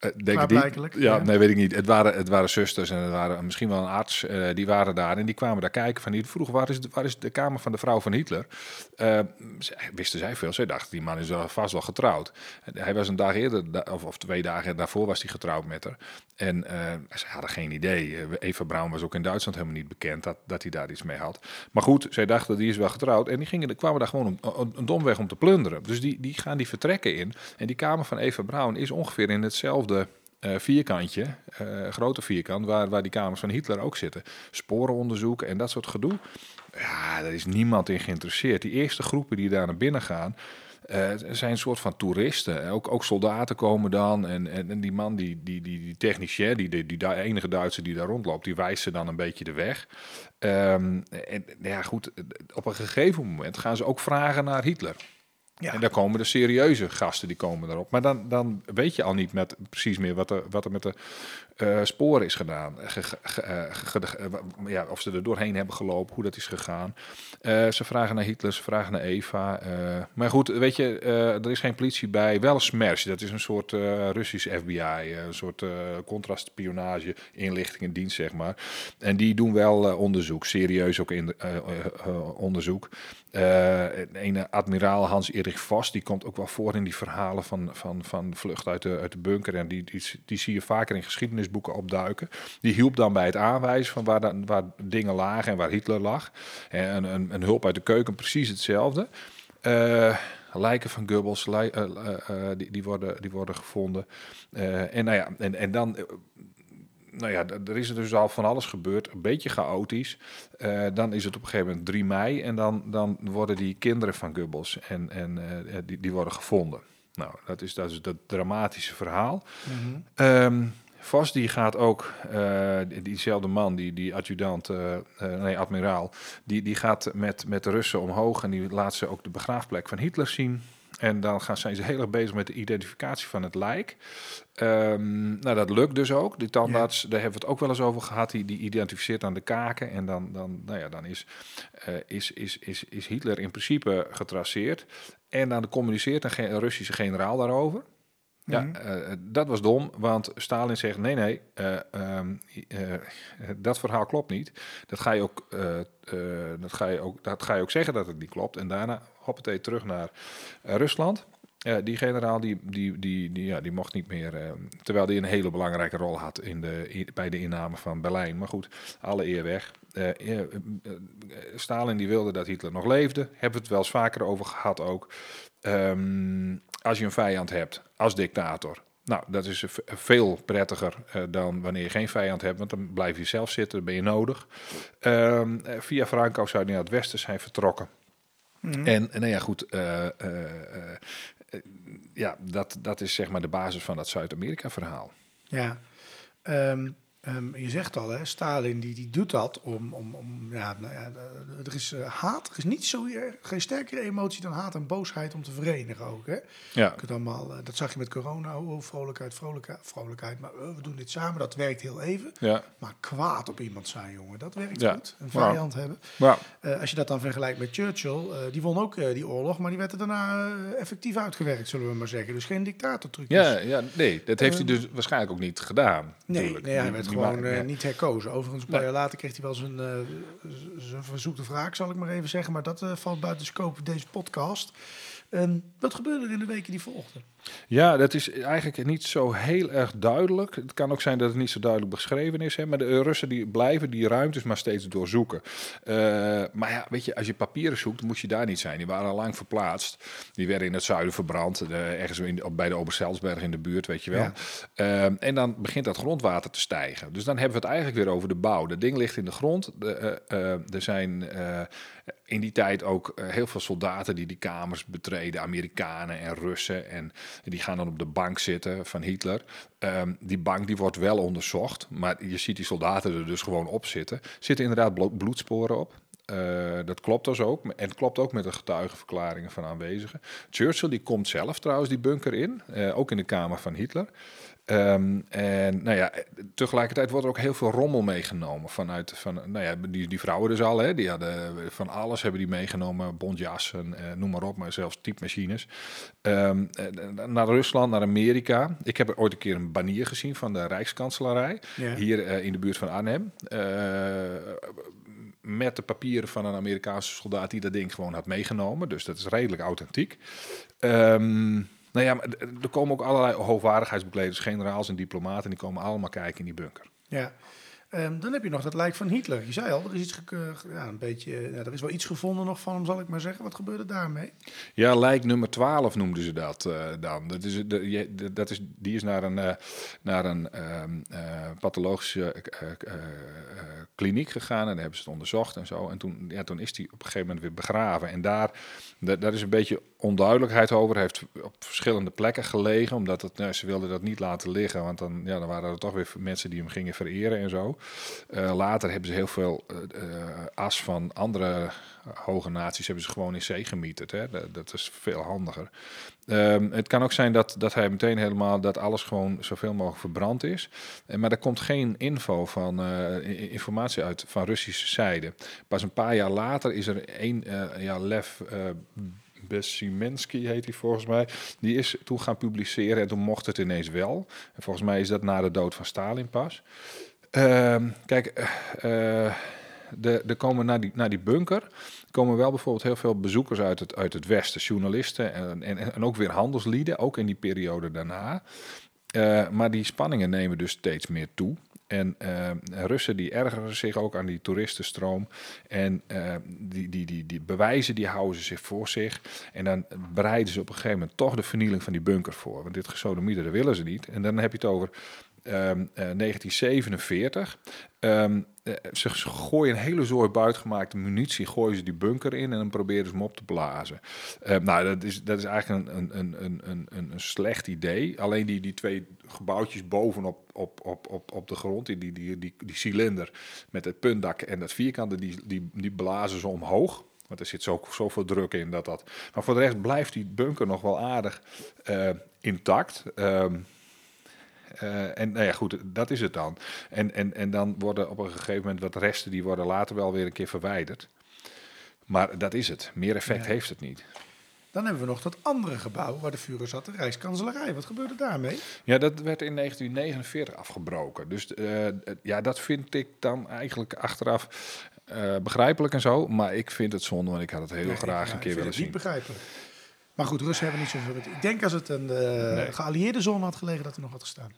Speaker 2: Eh, denk.
Speaker 1: Klaarblijkelijk,
Speaker 2: Ja, nee, weet ik niet. Het waren, het waren zusters en het waren misschien wel een arts. eh, die waren daar en die kwamen daar kijken. Van die vroegen waar is, de, waar is de kamer van de vrouw van Hitler? Eh, wisten zij veel. Zij dachten, die man is wel vast wel getrouwd. Hij was een dag eerder, of, of twee dagen daarvoor was hij getrouwd met haar. En ze hadden geen idee. Eva Braun was ook in Duitsland helemaal niet bekend dat, dat hij daar iets mee had. Maar goed, zij dachten, die is wel getrouwd. En die gingen, kwamen daar gewoon om, om- een domweg om te plunderen. Dus die, die gaan die vertrekken in. En die kamer van Eva Braun is ongeveer in hetzelfde eh, vierkantje, eh, grote vierkant, waar, waar die kamers van Hitler ook zitten. Sporenonderzoek en dat soort gedoe. Ja, daar is niemand in geïnteresseerd. Die eerste groepen die daar naar binnen gaan, eh, zijn een soort van toeristen. Ook, ook soldaten komen dan. En, en, en die man, die, die, die, die die, die, die enige Duitser die daar rondloopt, die wijst ze dan een beetje de weg. Ehm, en ja, goed, op een gegeven moment gaan ze ook vragen naar Hitler. En dan komen de serieuze gasten, die komen erop. Maar dan, dan weet je al niet met, precies meer wat er, wat er met de eh, sporen is gedaan. Ge- ge- ge- eh, eh, ja, of ze er doorheen hebben gelopen, hoe dat is gegaan. Ze vragen naar Hitler, ze vragen naar Eva. maar goed, weet je, er is geen politie bij. Wel SMERS, dat is een soort Russisch FBI. een soort contrastspionage, inlichtingendienst, zeg maar. En die doen wel onderzoek, serieus ook in, onderzoek. Eh een admiraal Hans-Erik Vos, die komt ook wel voor in die verhalen van, van, van vlucht uit de, uit de bunker. En die, die, die zie je vaker in geschiedenisboeken opduiken. Die hielp dan bij het aanwijzen van waar, dan, waar dingen lagen en waar Hitler lag. En een, een hulp uit de keuken, precies hetzelfde. Eh, lijken van Goebbels, eh, eh, eh, die, die, worden, die worden gevonden. Eh, en, nou ja, en, en dan eh, nou ja, er is dus al van alles gebeurd. Een beetje chaotisch. Eh, dan is het op een gegeven moment 3 mei. En dan, dan worden die kinderen van Goebbels en, en, eh, die, die worden gevonden. Nou, dat is, dat is dat dramatische verhaal. Ehm Vos die gaat ook, eh, die- diezelfde man, die, die adjudant, nee, admiraal, die, die gaat met, met de Russen omhoog en die laat ze ook de begraafplek van Hitler zien. En dan gaan, zijn ze heel erg bezig met de identificatie van het lijk. Ehm, nou, dat lukt dus ook. Die tandarts, daar hebben we het ook wel eens over gehad. Die, die identificeert aan de kaken. En dan, dan, nou ja, dan is, eh, is, is, is, is Hitler in principe getraceerd. En dan communiceert een, ge- een Russische generaal daarover. Ja,
Speaker 1: Mhm.
Speaker 2: eh, dat was dom, want Stalin zegt: nee, nee, eh, ehm, eh, dat verhaal klopt niet. Dat ga je ook, eh, eh, dat ga je ook, dat ga je ook zeggen dat het niet klopt. En daarna hoppatee terug naar eh, Rusland. Die generaal die, die, die, die, ja, die mocht niet meer, eh, terwijl hij een hele belangrijke rol had in de, bij de inname van Berlijn. Maar goed, alle eer weg. Eh, Stalin die wilde dat Hitler nog leefde. Hebben we het wel eens vaker over gehad ook. Ehm, als je een vijand hebt als dictator. Nou, dat is veel prettiger dan wanneer je geen vijand hebt, want dan blijf je zelf zitten, dan ben je nodig. Ehm, eh, via Franco zou hij naar het westen zijn vertrokken.
Speaker 1: Mhm.
Speaker 2: En, en nou ja, goed, eh, eh, eh, ja, dat, dat is zeg maar de basis van dat Zuid-Amerika-verhaal.
Speaker 1: Ja, Ehm, ehm, je zegt al, hè, Stalin die, die doet dat om, om, om ja, nou ja, eh, er is eh, haat, er is niet zo geen sterkere emotie dan haat en boosheid om te verenigen ook. Hè?
Speaker 2: Ja,
Speaker 1: kunt allemaal, eh, dat zag je met corona, oh, oh, vrolijkheid, vrolijkheid, vrolijkheid, maar eh, we doen dit samen, dat werkt heel even.
Speaker 2: ja,
Speaker 1: Maar kwaad op iemand zijn, jongen, dat werkt
Speaker 2: Ja.
Speaker 1: goed. Een vijand hebben. Eh, als je dat dan vergelijkt met Churchill, die won ook die oorlog, maar die werd er daarna effectief uitgewerkt, zullen we maar zeggen. Dus geen dictatortrucjes.
Speaker 2: ja, ja, nee, dat heeft hij dus waarschijnlijk ook niet gedaan.
Speaker 1: Nee,
Speaker 2: natuurlijk.
Speaker 1: nee hij werd gewoon eh,
Speaker 2: ja.
Speaker 1: niet herkozen. Overigens, een paar jaar later kreeg hij wel zijn, eh, zijn verzoekte wraak, zal ik maar even zeggen. Maar dat eh, valt buiten scope deze podcast. En wat gebeurde er in de weken die volgden?
Speaker 2: Ja, dat is eigenlijk niet zo heel erg duidelijk. Het kan ook zijn dat het niet zo duidelijk beschreven is. Hè, maar de Russen die blijven die ruimtes maar steeds doorzoeken. Eh, maar ja, weet je, als je papieren zoekt, moet je daar niet zijn. Die waren al lang verplaatst. Die werden in het zuiden verbrand. ergens in, op, bij de Oberselsberg in de buurt, weet je wel.
Speaker 1: Ja.
Speaker 2: Eh, en dan begint dat grondwater te stijgen. Dus dan hebben we het eigenlijk weer over de bouw. Dat ding ligt in de grond. De, eh, er zijn in die tijd ook heel veel soldaten die die kamers betreden. Amerikanen en Russen. En die gaan dan op de bank zitten van Hitler. Ehm, die bank die wordt wel onderzocht. Maar je ziet die soldaten er dus gewoon op zitten. Zitten inderdaad blo- bloedsporen op. Eh, dat klopt dus ook. En het klopt ook met de getuigenverklaringen van aanwezigen. Churchill die komt zelf trouwens die bunker in. eh, ook in de kamer van Hitler. Ehm, en nou ja, tegelijkertijd wordt er ook heel veel rommel meegenomen vanuit van, nou ja, die, die vrouwen dus al, hè, die hadden van alles hebben die meegenomen, bontjassen, eh, noem maar op, maar zelfs typemachines. Ehm, eh, naar Rusland, naar Amerika. Ik heb ooit een keer een banier gezien van de Rijkskanselarij,
Speaker 1: Ja.
Speaker 2: hier eh, in de buurt van Arnhem. Eh, met de papieren van een Amerikaanse soldaat die dat ding gewoon had meegenomen. Dus dat is redelijk authentiek. Ehm, nou ja, maar er komen ook allerlei hoogwaardigheidsbekleders, generaals en diplomaten, die komen allemaal kijken in die bunker.
Speaker 1: Ja. Ehm, dan heb je nog dat lijk van Hitler. Je zei al, er is iets ja, een beetje, ja, er is wel iets gevonden nog van hem, zal ik maar zeggen. Wat gebeurde daarmee?
Speaker 2: Ja, lijk nummer 12 noemden ze dat eh, dan. Dat is, dat is, die is naar een, eh, naar een ehm, eh, pathologische eh, eh, eh, kliniek gegaan en hebben ze het onderzocht en zo. En toen, ja, toen is hij op een gegeven moment weer begraven. En daar, da- daar is een beetje onduidelijkheid over. Hij heeft op verschillende plekken gelegen, omdat het, nou, ze wilden dat niet laten liggen. Want dan, ja, dan waren er toch weer mensen die hem gingen vereren en zo. Eh, later hebben ze heel veel eh, eh, as van andere hoge naties hebben ze gewoon in zee gemieterd. Hè? Dat, is veel handiger. Ehm, het kan ook zijn dat, dat hij meteen helemaal dat alles gewoon zoveel mogelijk verbrand is. Eh, maar er komt geen info van eh, i- uit van Russische zijde. Pas een paar jaar later is er één, eh, ja, Lev eh Besimensky heet hij volgens mij. Die is toen gaan publiceren en toen mocht het ineens wel. En volgens mij is dat na de dood van Stalin pas. Ehm, kijk, eh, de, er komen naar die, naar die bunker komen wel bijvoorbeeld heel veel bezoekers uit het, uit het Westen, journalisten en, en, ook weer handelslieden, ook in die periode daarna. Maar die spanningen nemen dus steeds meer toe. En eh, Russen die ergeren zich ook aan die toeristenstroom. En eh, die, die, die, die bewijzen die houden ze zich voor zich. En dan bereiden ze op een gegeven moment toch de vernieling van die bunker voor. Want dit gesodemieten, dat willen ze niet. En dan heb je het over ehm, eh, 1947. Ehm, eh, ze gooien een hele zooi buitgemaakte munitie, gooien ze die bunker in en dan proberen ze hem op te blazen. Eh, nou, dat is, dat is eigenlijk een, een, een, een, een, slecht idee. Alleen die, die twee gebouwtjes bovenop op, op, op, op de grond, die, die, die, die, cilinder met het puntdak en dat vierkante, die, die, die blazen ze omhoog. Want er zit zo, zoveel druk in dat dat. Maar voor de rest blijft die bunker nog wel aardig eh, intact. Ehm, eh, en nou ja, goed, dat is het dan. En, en, en dan worden op een gegeven moment wat resten, die worden later wel weer een keer verwijderd. Maar dat is het. Meer effect
Speaker 1: Ja.
Speaker 2: heeft het niet.
Speaker 1: Dan hebben we nog dat andere gebouw waar de Führer zat, de Rijkskanselarij. Wat gebeurde daarmee?
Speaker 2: Ja, dat werd in 1949 afgebroken. Dus eh, ja, dat vind ik dan eigenlijk achteraf eh, begrijpelijk en zo. Maar ik vind het zonde, want ik had het heel
Speaker 1: Nee,
Speaker 2: graag een keer willen zien.
Speaker 1: niet begrijpelijk. Maar goed, Russen hebben niet zoveel. Ik denk als het een eh,
Speaker 2: Nee.
Speaker 1: geallieerde zone had gelegen, dat er nog had gestaan.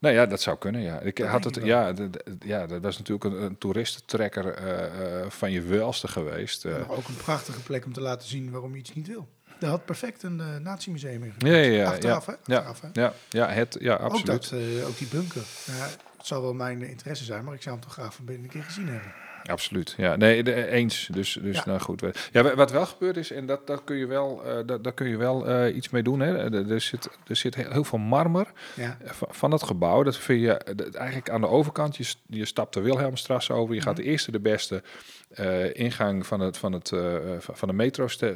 Speaker 2: Nou ja, dat zou kunnen, ja. Ik
Speaker 1: Dat
Speaker 2: had het,
Speaker 1: ik
Speaker 2: ja, ja, dat was natuurlijk een, een toeristentrekker eh, eh, van je welste geweest. eh.
Speaker 1: Ook een prachtige plek om te laten zien waarom je iets niet wil. Daar had perfect een uh, nazi-museum in
Speaker 2: Ja, ja, ja,
Speaker 1: Achteraf,
Speaker 2: ja,
Speaker 1: hè? Achteraf, hè?
Speaker 2: Ja, ja, het, ja,
Speaker 1: Ook,
Speaker 2: absoluut.
Speaker 1: dat, eh, ook die bunker. Ja, het zal wel mijn interesse zijn, maar ik zou hem toch graag van binnen een keer gezien hebben.
Speaker 2: Absoluut, ja. Nee, de, eens. Dus, dus
Speaker 1: Ja.
Speaker 2: nou goed. Ja, wa- wat wel gebeurd is, en dat, dat kun je wel, eh dat, daar kun je wel eh, iets mee doen. Hè. Er, er zit, er zit heel veel marmer
Speaker 1: Ja,
Speaker 2: eh, van, van het gebouw. Dat vind je eh, dat- eigenlijk aan de overkant. Je, je stapt de Wilhelmstrasse over. Je gaat de eerste, de beste eh, ingang van, het, van, het, eh, van de metro, eh,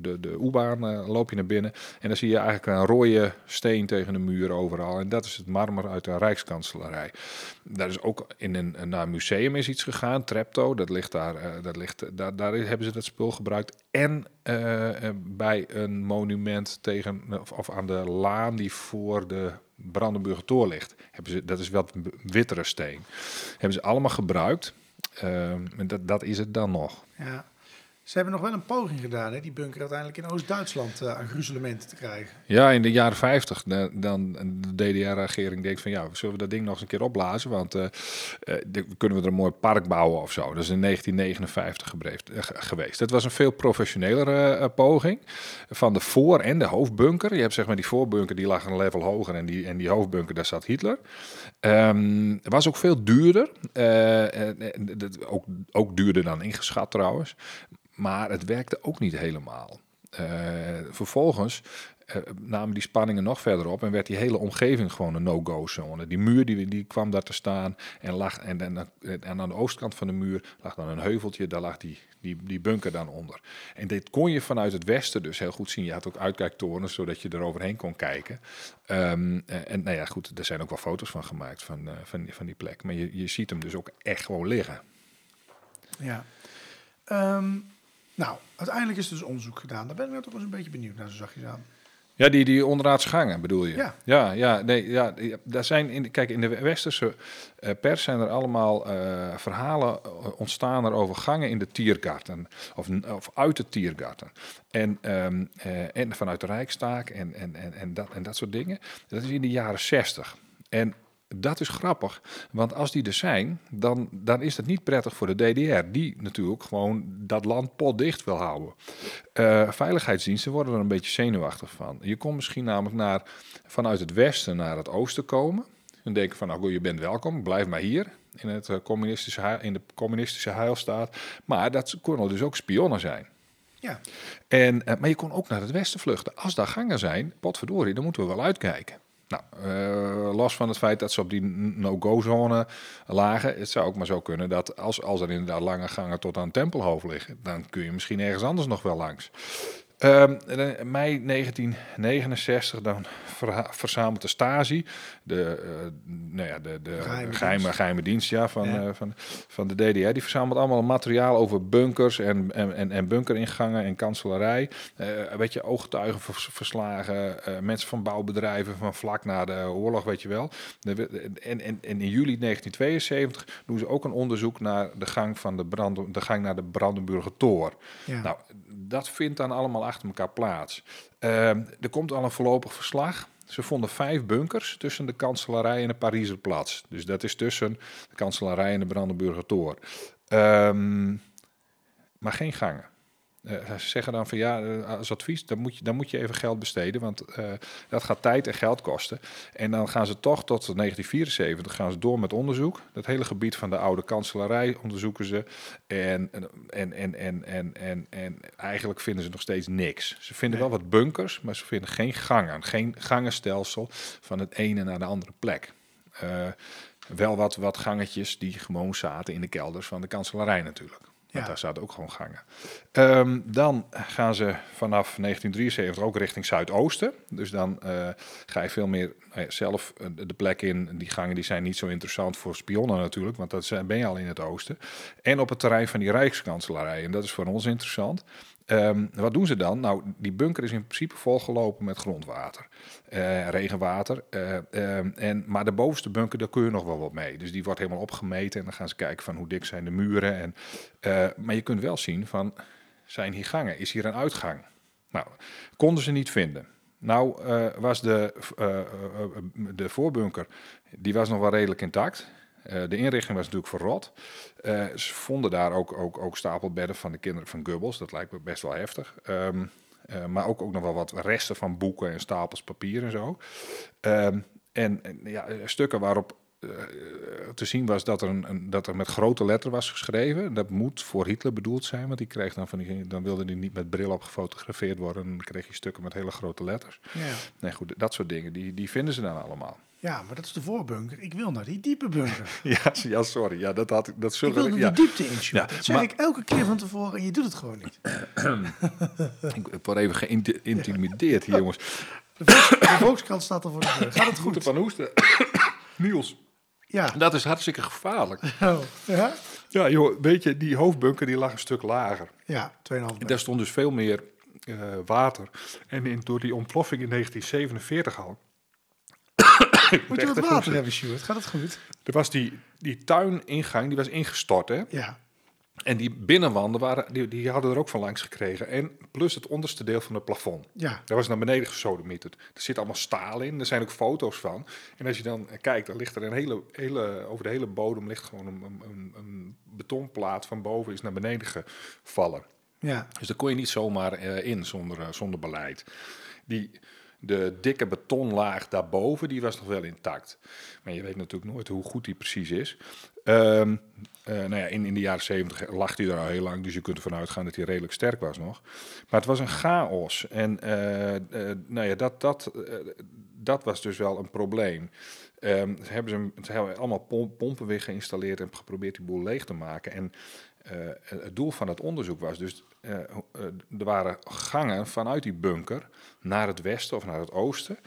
Speaker 2: de, de U-baan, eh, loop je naar binnen. En dan zie je eigenlijk een rode steen tegen de muur overal. En dat is het marmer uit de Rijkskanselarij. Daar is ook in een, naar een museum is iets gegaan, Trepto. Dat ligt daar, eh, dat ligt, daar, daar hebben ze dat spul gebruikt. En eh, eh, bij een monument tegen, of, of aan de laan die voor de Brandenburger Tor ligt. Hebben ze, dat is een wittere steen. Hebben ze allemaal gebruikt. Ehm, en dat, dat is het dan nog.
Speaker 1: ja. Ze hebben nog wel een poging gedaan, hè, die bunker uiteindelijk in Oost-Duitsland eh, aan gruzelementen te krijgen.
Speaker 2: Ja, in de jaren 50, dan, dan de DDR-regering denkt van ja, zullen we dat ding nog eens een keer opblazen? Want eh, eh, kunnen we er een mooi park bouwen of zo. Dat is in 1959 gebreefd, ge- geweest. Dat was een veel professionelere poging van de voor- en de hoofdbunker. Je hebt zeg maar die voorbunker, die lag een level hoger en die, en die hoofdbunker, daar zat Hitler. Ehm, was ook veel duurder. Ook, ook duurder dan ingeschat trouwens. Maar het werkte ook niet helemaal. Eh, vervolgens eh, namen die spanningen nog verder op en werd die hele omgeving gewoon een no-go-zone. Die muur die, die kwam daar te staan en, lag, en, en, aan de oostkant van de muur lag dan een heuveltje, daar lag die, die, die bunker dan onder. En dit kon je vanuit het westen dus heel goed zien. Je had ook uitkijktorens, zodat je er overheen kon kijken. Ehm, eh, en nou ja, goed, er zijn ook wel foto's van gemaakt van, eh, van, die- van die plek. Maar je, je ziet hem dus ook echt gewoon liggen.
Speaker 1: Ja. Ehm, nou, uiteindelijk is er dus onderzoek gedaan. Daar ben ik nou toch eens een beetje benieuwd naar, zo zag je aan.
Speaker 2: Ja, die, die onderaardse gangen bedoel je?
Speaker 1: Ja.
Speaker 2: ja, ja, nee, ja, daar zijn in, kijk, in de westerse eh, pers zijn er allemaal eh, verhalen eh, ontstaan er over gangen in de Tiergarten. Of, of uit de Tiergarten. En, ehm, eh, en vanuit de Rijkstaak en, en, en, en, dat, en dat soort dingen. Dat is in de jaren zestig. En dat is grappig, want als die er zijn, dan, dan is dat niet prettig voor de DDR, die natuurlijk gewoon dat land potdicht wil houden. Eh, veiligheidsdiensten worden er een beetje zenuwachtig van. Je kon misschien namelijk naar, vanuit het westen naar het oosten komen. En denken van, nou je bent welkom, blijf maar hier in, het, eh, communistische, in de communistische huilstaat. Maar dat konden dus ook spionnen zijn.
Speaker 1: Ja,
Speaker 2: En, eh, maar je kon ook naar het westen vluchten. Als daar gangen zijn, potverdorie, dan moeten we wel uitkijken. Nou, eh, los van het feit dat ze op die no-go-zone lagen, het zou ook maar zo kunnen dat als, als er inderdaad lange gangen tot aan Tempelhoofd liggen, dan kun je misschien ergens anders nog wel langs. Um, mei 1969 dan verzamelt de Stasi, de, uh, nou ja, de, de geheime, geheime, geheime, dienst ja, van, ja. Uh, van, van de DDR. Die verzamelt allemaal materiaal over bunkers en, en, en bunkeringangen en kanselarij. Uh, weet je, ooggetuigenverslagen, mensen van bouwbedrijven van vlak na de oorlog, weet je wel. De, en, en, en in juli 1972 doen ze ook een onderzoek naar de gang, van de, brand, de gang naar de Brandenburger Tor. Ja. Nou, dat vindt dan allemaal achter elkaar plaats. Uh, er komt al een voorlopig verslag. Ze vonden vijf bunkers tussen de kanselarij en de Parijzerplatz. Dus dat is tussen de kanselarij en de Brandenburger Tor. Um, maar geen gangen. Uh, ze zeggen dan van ja, uh, als advies, dan moet, je, dan moet je even geld besteden, want uh, dat gaat tijd en geld kosten. En dan gaan ze toch tot 1974 gaan ze door met onderzoek. Dat hele gebied van de oude kanselarij onderzoeken ze. En, en, en, en, en, en, en eigenlijk vinden ze nog steeds niks. Ze vinden wel wat bunkers, maar ze vinden geen gangen. Geen gangenstelsel van het ene naar de andere plek. wel wat, wat gangetjes die gewoon zaten in de kelders van de kanselarij natuurlijk. Want daar zaten ook gewoon gangen. Um, dan gaan ze vanaf 1973 ook richting Zuidoosten. Dus dan uh, ga je veel meer uh, zelf uh, de plek in. Die gangen die zijn niet zo interessant voor spionnen natuurlijk, want dat ben je al in het oosten. En op het terrein van die Rijkskanselarij. En dat is voor ons interessant. Um, wat doen ze dan? Nou, die bunker is in principe volgelopen met grondwater, uh, regenwater. Uh, um, en, maar de bovenste bunker, daar kun je nog wel wat mee. Dus die wordt helemaal opgemeten en dan gaan ze kijken van hoe dik zijn de muren. En, uh, maar je kunt wel zien van, zijn hier gangen? Is hier een uitgang? Nou, konden ze niet vinden. Nou was de, de voorbunker, die was nog wel redelijk intact. Uh, de inrichting was natuurlijk verrot. Uh, ze vonden daar ook, ook, ook stapelbedden van de kinderen van Goebbels. Dat lijkt me best wel heftig. Um, uh, maar ook, ook nog wel wat resten van boeken en stapels papier en zo. Um, en, ja, stukken waarop te zien was dat er, een, een, dat er met grote letter was geschreven. Dat moet voor Hitler bedoeld zijn, want die kreeg dan van die, dan wilde hij niet met bril op gefotografeerd worden. Dan kreeg je stukken met hele grote letters. Ja. Nee, goed, dat soort dingen, die, die vinden ze dan allemaal.
Speaker 1: Ja, maar dat is de voorbunker. Ik wil naar die diepe bunker.
Speaker 2: ja, ja, sorry. Ja, dat had ik. Dat
Speaker 1: zullen ik wil ja. de diepte in. Ja, dat zeg maar, ik elke keer van tevoren en je doet het gewoon niet.
Speaker 2: ik, word even geïntimideerd hier, jongens.
Speaker 1: De, Volks, de Volkskrant staat er voor de deur. Gaat het goed?
Speaker 2: van hoesten. Niels.
Speaker 1: Ja.
Speaker 2: Dat is hartstikke gevaarlijk.
Speaker 1: Oh, ja?
Speaker 2: Ja, joh, weet je, die hoofdbunker die lag een stuk lager.
Speaker 1: Ja, 2,5 meter.
Speaker 2: Daar stond dus veel meer uh, water. En in, door die ontploffing in 1947 al
Speaker 1: Moet je wat water hebben, Stuart? Gaat het goed?
Speaker 2: Er was die, die tuiningang, die was ingestort, hè?
Speaker 1: Ja.
Speaker 2: En die binnenwanden waren, die, die hadden er ook van langs gekregen. En plus het onderste deel van het plafond.
Speaker 1: Ja.
Speaker 2: Daar was naar beneden gesodemieterd. Er zit allemaal staal in. Er zijn ook foto's van. En als je dan kijkt, dan ligt er een hele, hele over de hele bodem ligt gewoon een, een, een betonplaat van boven is naar beneden gevallen.
Speaker 1: Ja.
Speaker 2: Dus daar kon je niet zomaar uh, in zonder, uh, zonder beleid. Die, de dikke betonlaag daarboven, die was nog wel intact. Maar je weet natuurlijk nooit hoe goed die precies is. Um, nou ja, in, in de jaren zeventig lag hij er al heel lang, dus je kunt ervan uitgaan dat hij redelijk sterk was nog. Maar het was een chaos. En uh, nou ja, dat, dat, dat was dus wel een probleem. Um, ze, hebben ze, ze hebben allemaal pompen weer geïnstalleerd en geprobeerd die boel leeg te maken. En uh, het doel van het onderzoek was dus, uh, uh, er waren gangen vanuit die bunker naar het westen of naar het oosten.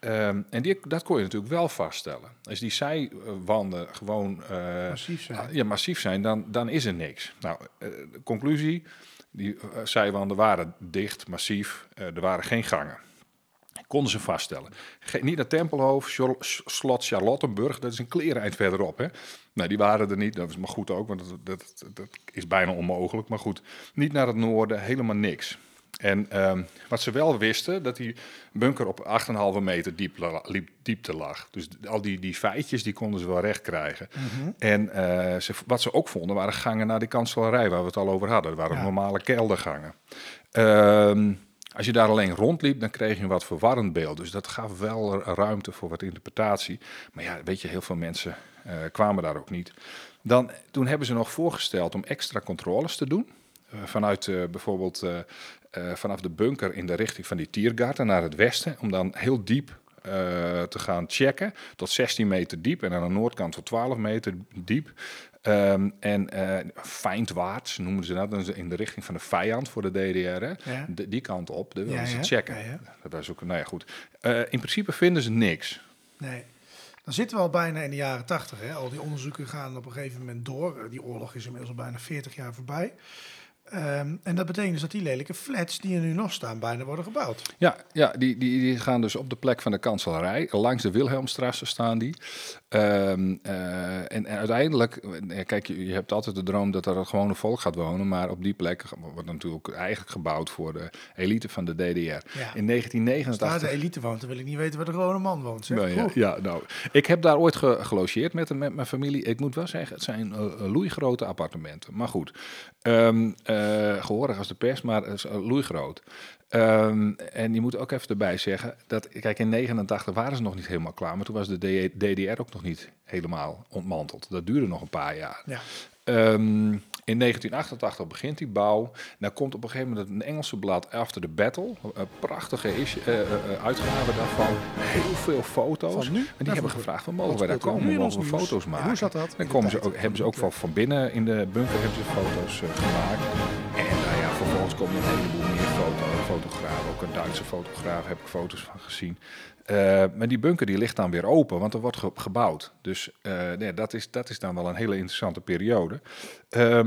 Speaker 2: Um, en die, dat kon je natuurlijk wel vaststellen. Als die zijwanden gewoon
Speaker 1: massief zijn,
Speaker 2: ja, massief zijn dan, dan is er niks. Nou, de conclusie, die zijwanden waren dicht, massief, er waren geen gangen konden ze vaststellen. Ge niet naar Tempelhoofd, slot Charlottenburg, dat is een klereneind verderop. Hè? Nou, die waren er niet, dat is maar goed ook, want dat, dat, dat is bijna onmogelijk. Maar goed, niet naar het noorden, helemaal niks. En um, wat ze wel wisten, dat die bunker op 8,5 meter diep, diepte lag. Dus al die, die feitjes, die konden ze wel recht krijgen. Mm -hmm. En uh, ze, wat ze ook vonden, waren gangen naar die kanselarij, waar we het al over hadden. Dat waren ja. normale keldergangen. Um, als je daar alleen rondliep, dan kreeg je een wat verwarrend beeld. Dus dat gaf wel ruimte voor wat interpretatie. Maar ja, weet je, heel veel mensen uh, kwamen daar ook niet. Dan, toen hebben ze nog voorgesteld om extra controles te doen. Uh, vanuit uh, bijvoorbeeld vanaf de bunker in de richting van die Tiergarten naar het westen. Om dan heel diep eh, te gaan checken. Tot 16 meter diep en aan de noordkant tot 12 meter diep. Ehm, en uh, feindwaarts noemen ze dat, in de richting van de vijand voor de DDR. Hè?
Speaker 1: Ja.
Speaker 2: De- die kant op, wilden
Speaker 1: Ja,
Speaker 2: ze checken. Dat was ook, nou ja, goed. Eh, in principe vinden ze niks.
Speaker 1: Nee. Dan zitten we al bijna in de jaren tachtig. Al die onderzoeken gaan op een gegeven moment door. Eh, Die oorlog is inmiddels al bijna 40 jaar voorbij. Ehm, en dat betekent dus dat die lelijke flats die er nu nog staan, bijna worden gebouwd.
Speaker 2: Ja, ja die, die, die gaan dus op de plek van de kanselarij. Langs de Wilhelmstrasse staan die. Ehm, eh, en, en uiteindelijk, eh, kijk, je, je hebt altijd de droom dat er gewoon een volk gaat wonen. Maar op die plek wordt natuurlijk eigenlijk gebouwd voor de elite van de DDR. In
Speaker 1: Als daar
Speaker 2: 1989...
Speaker 1: de elite woont, dan wil ik niet weten waar de gewone man woont. Zeg.
Speaker 2: Nou ja, nou, ik heb daar ooit ge- gelogeerd met, met mijn familie. Ik moet wel zeggen, het zijn eh, loeigrote appartementen. Maar goed, Ehm eh, gehoorig als de pers, maar is, eh, loeigroot. Ehm, en je moet ook even erbij zeggen dat, kijk, in 89 waren ze nog niet helemaal klaar, maar toen was de DDR ook nog niet helemaal ontmanteld. Dat duurde nog een paar jaar.
Speaker 1: Ja.
Speaker 2: Ehm, in 1988 begint die bouw. Dan komt op een gegeven moment een Engelse blad After the Battle. Een prachtige is, eh, eh, eh, uitgave daarvan. Heel veel foto's.
Speaker 1: Van nu?
Speaker 2: En die hebben
Speaker 1: van-
Speaker 2: gevraagd, van, mogen wij daar komen? Mogen we foto's
Speaker 1: En
Speaker 2: maken?
Speaker 1: hoe zat dat
Speaker 2: Dan
Speaker 1: de
Speaker 2: komen ze ook, hebben ze ook van, van binnen in de bunker hebben ze foto's eh, gemaakt. En nou ja, vervolgens komen er een heleboel meer foto, fotografen. Ook een Duitse fotograaf heb ik foto's van gezien. Eh, maar die bunker die ligt dan weer open, want er wordt ge- gebouwd. Dus eh, nee, dat, is, dat is dan wel een hele interessante periode. Eh,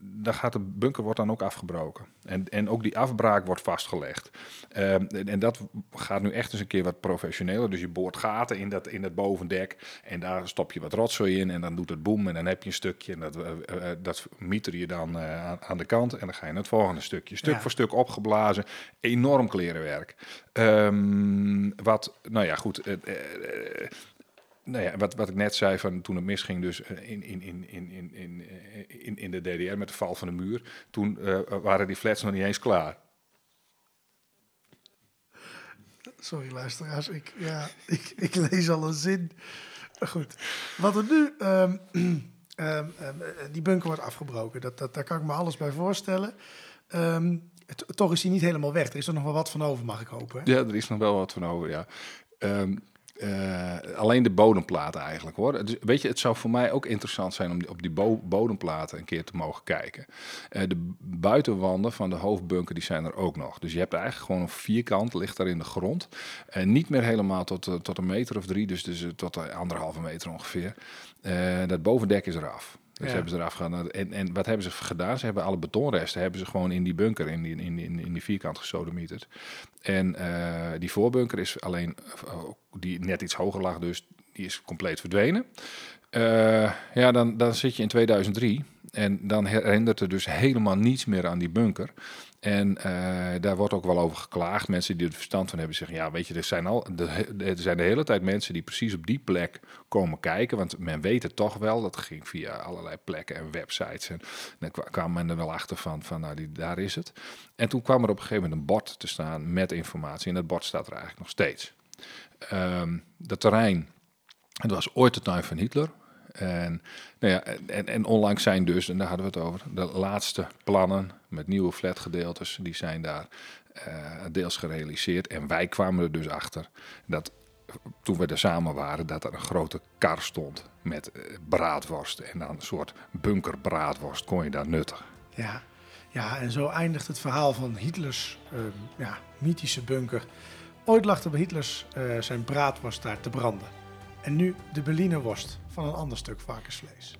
Speaker 2: dan gaat de bunker wordt dan ook afgebroken. En, en ook die afbraak wordt vastgelegd. Ehm, en, en dat gaat nu echt eens een keer wat professioneler. Dus je boort gaten in dat, in dat bovendek. En daar stop je wat rotzooi in. En dan doet het boem. En dan heb je een stukje. En dat, dat mieter je dan aan, aan de kant. En dan ga je naar het volgende stukje. Stuk
Speaker 1: Ja.
Speaker 2: voor stuk opgeblazen. Enorm klerenwerk. Ehm, wat, nou ja, goed. eh, eh, nou ja, wat, wat ik net zei van toen het misging, dus eh, in, in, in, in, in, in, in, de DDR met de val van de muur, toen waren die flats nog niet eens klaar.
Speaker 1: Sorry luisteraars, ik, ja, ik, ik lees al een zin. Goed, wat er nu... ehm, ehm, ehm, eh, die bunker wordt afgebroken, dat, dat, daar kan ik me alles bij voorstellen. T- toch is hij niet helemaal weg. Er is er nog wel wat van over, mag ik hopen.
Speaker 2: Ja, er is nog wel wat van over, ja. Ehm, eh, alleen de bodemplaten eigenlijk hoor. Dus, weet je, het zou voor mij ook interessant zijn om op die bo- bodemplaten een keer te mogen kijken. Eh, de buitenwanden van de hoofdbunker die zijn er ook nog. Dus je hebt eigenlijk gewoon een vierkant, ligt daar in de grond. En niet meer helemaal tot, eh, tot een meter of drie, dus, dus eh, tot eh, anderhalve meter ongeveer. Eh, dat bovendek is eraf. Dus
Speaker 1: Ja.
Speaker 2: hebben ze eraf gedaan. En, en wat hebben ze gedaan? Ze hebben alle betonresten hebben ze gewoon in die bunker, in die, in, in, in die vierkant gesodemieterd. En eh, die voorbunker is alleen, eh, die net iets hoger lag, dus die is compleet verdwenen. Eh, ja, dan, dan zit je in 2003 en dan herinnert er dus helemaal niets meer aan die bunker. En eh, daar wordt ook wel over geklaagd. Mensen die er verstand van hebben zeggen, ja, weet je, er zijn, al, er zijn de hele tijd mensen die precies op die plek komen kijken. Want men weet het toch wel. Dat ging via allerlei plekken en websites. En dan kwa- kwam men er wel achter van, van nou, die, daar is het. En toen kwam er op een gegeven moment een bord te staan met informatie. En dat bord staat er eigenlijk nog steeds. Ehm dat terrein, het was ooit de tuin van Hitler. En, nou ja, en, en onlangs zijn dus, en daar hadden we het over, de laatste plannen met nieuwe flatgedeeltes, die zijn daar eh, deels gerealiseerd. En wij kwamen er dus achter dat toen we er samen waren, dat er een grote kar stond met eh, braadworst. En dan een soort bunkerbraadworst kon je daar nuttigen.
Speaker 1: Ja. ja, en zo eindigt het verhaal van Hitlers ehm, ja, mythische bunker. Ooit lag er bij Hitlers eh, zijn braadworst daar te branden. En nu de Berliner worst van een ander stuk varkensvlees.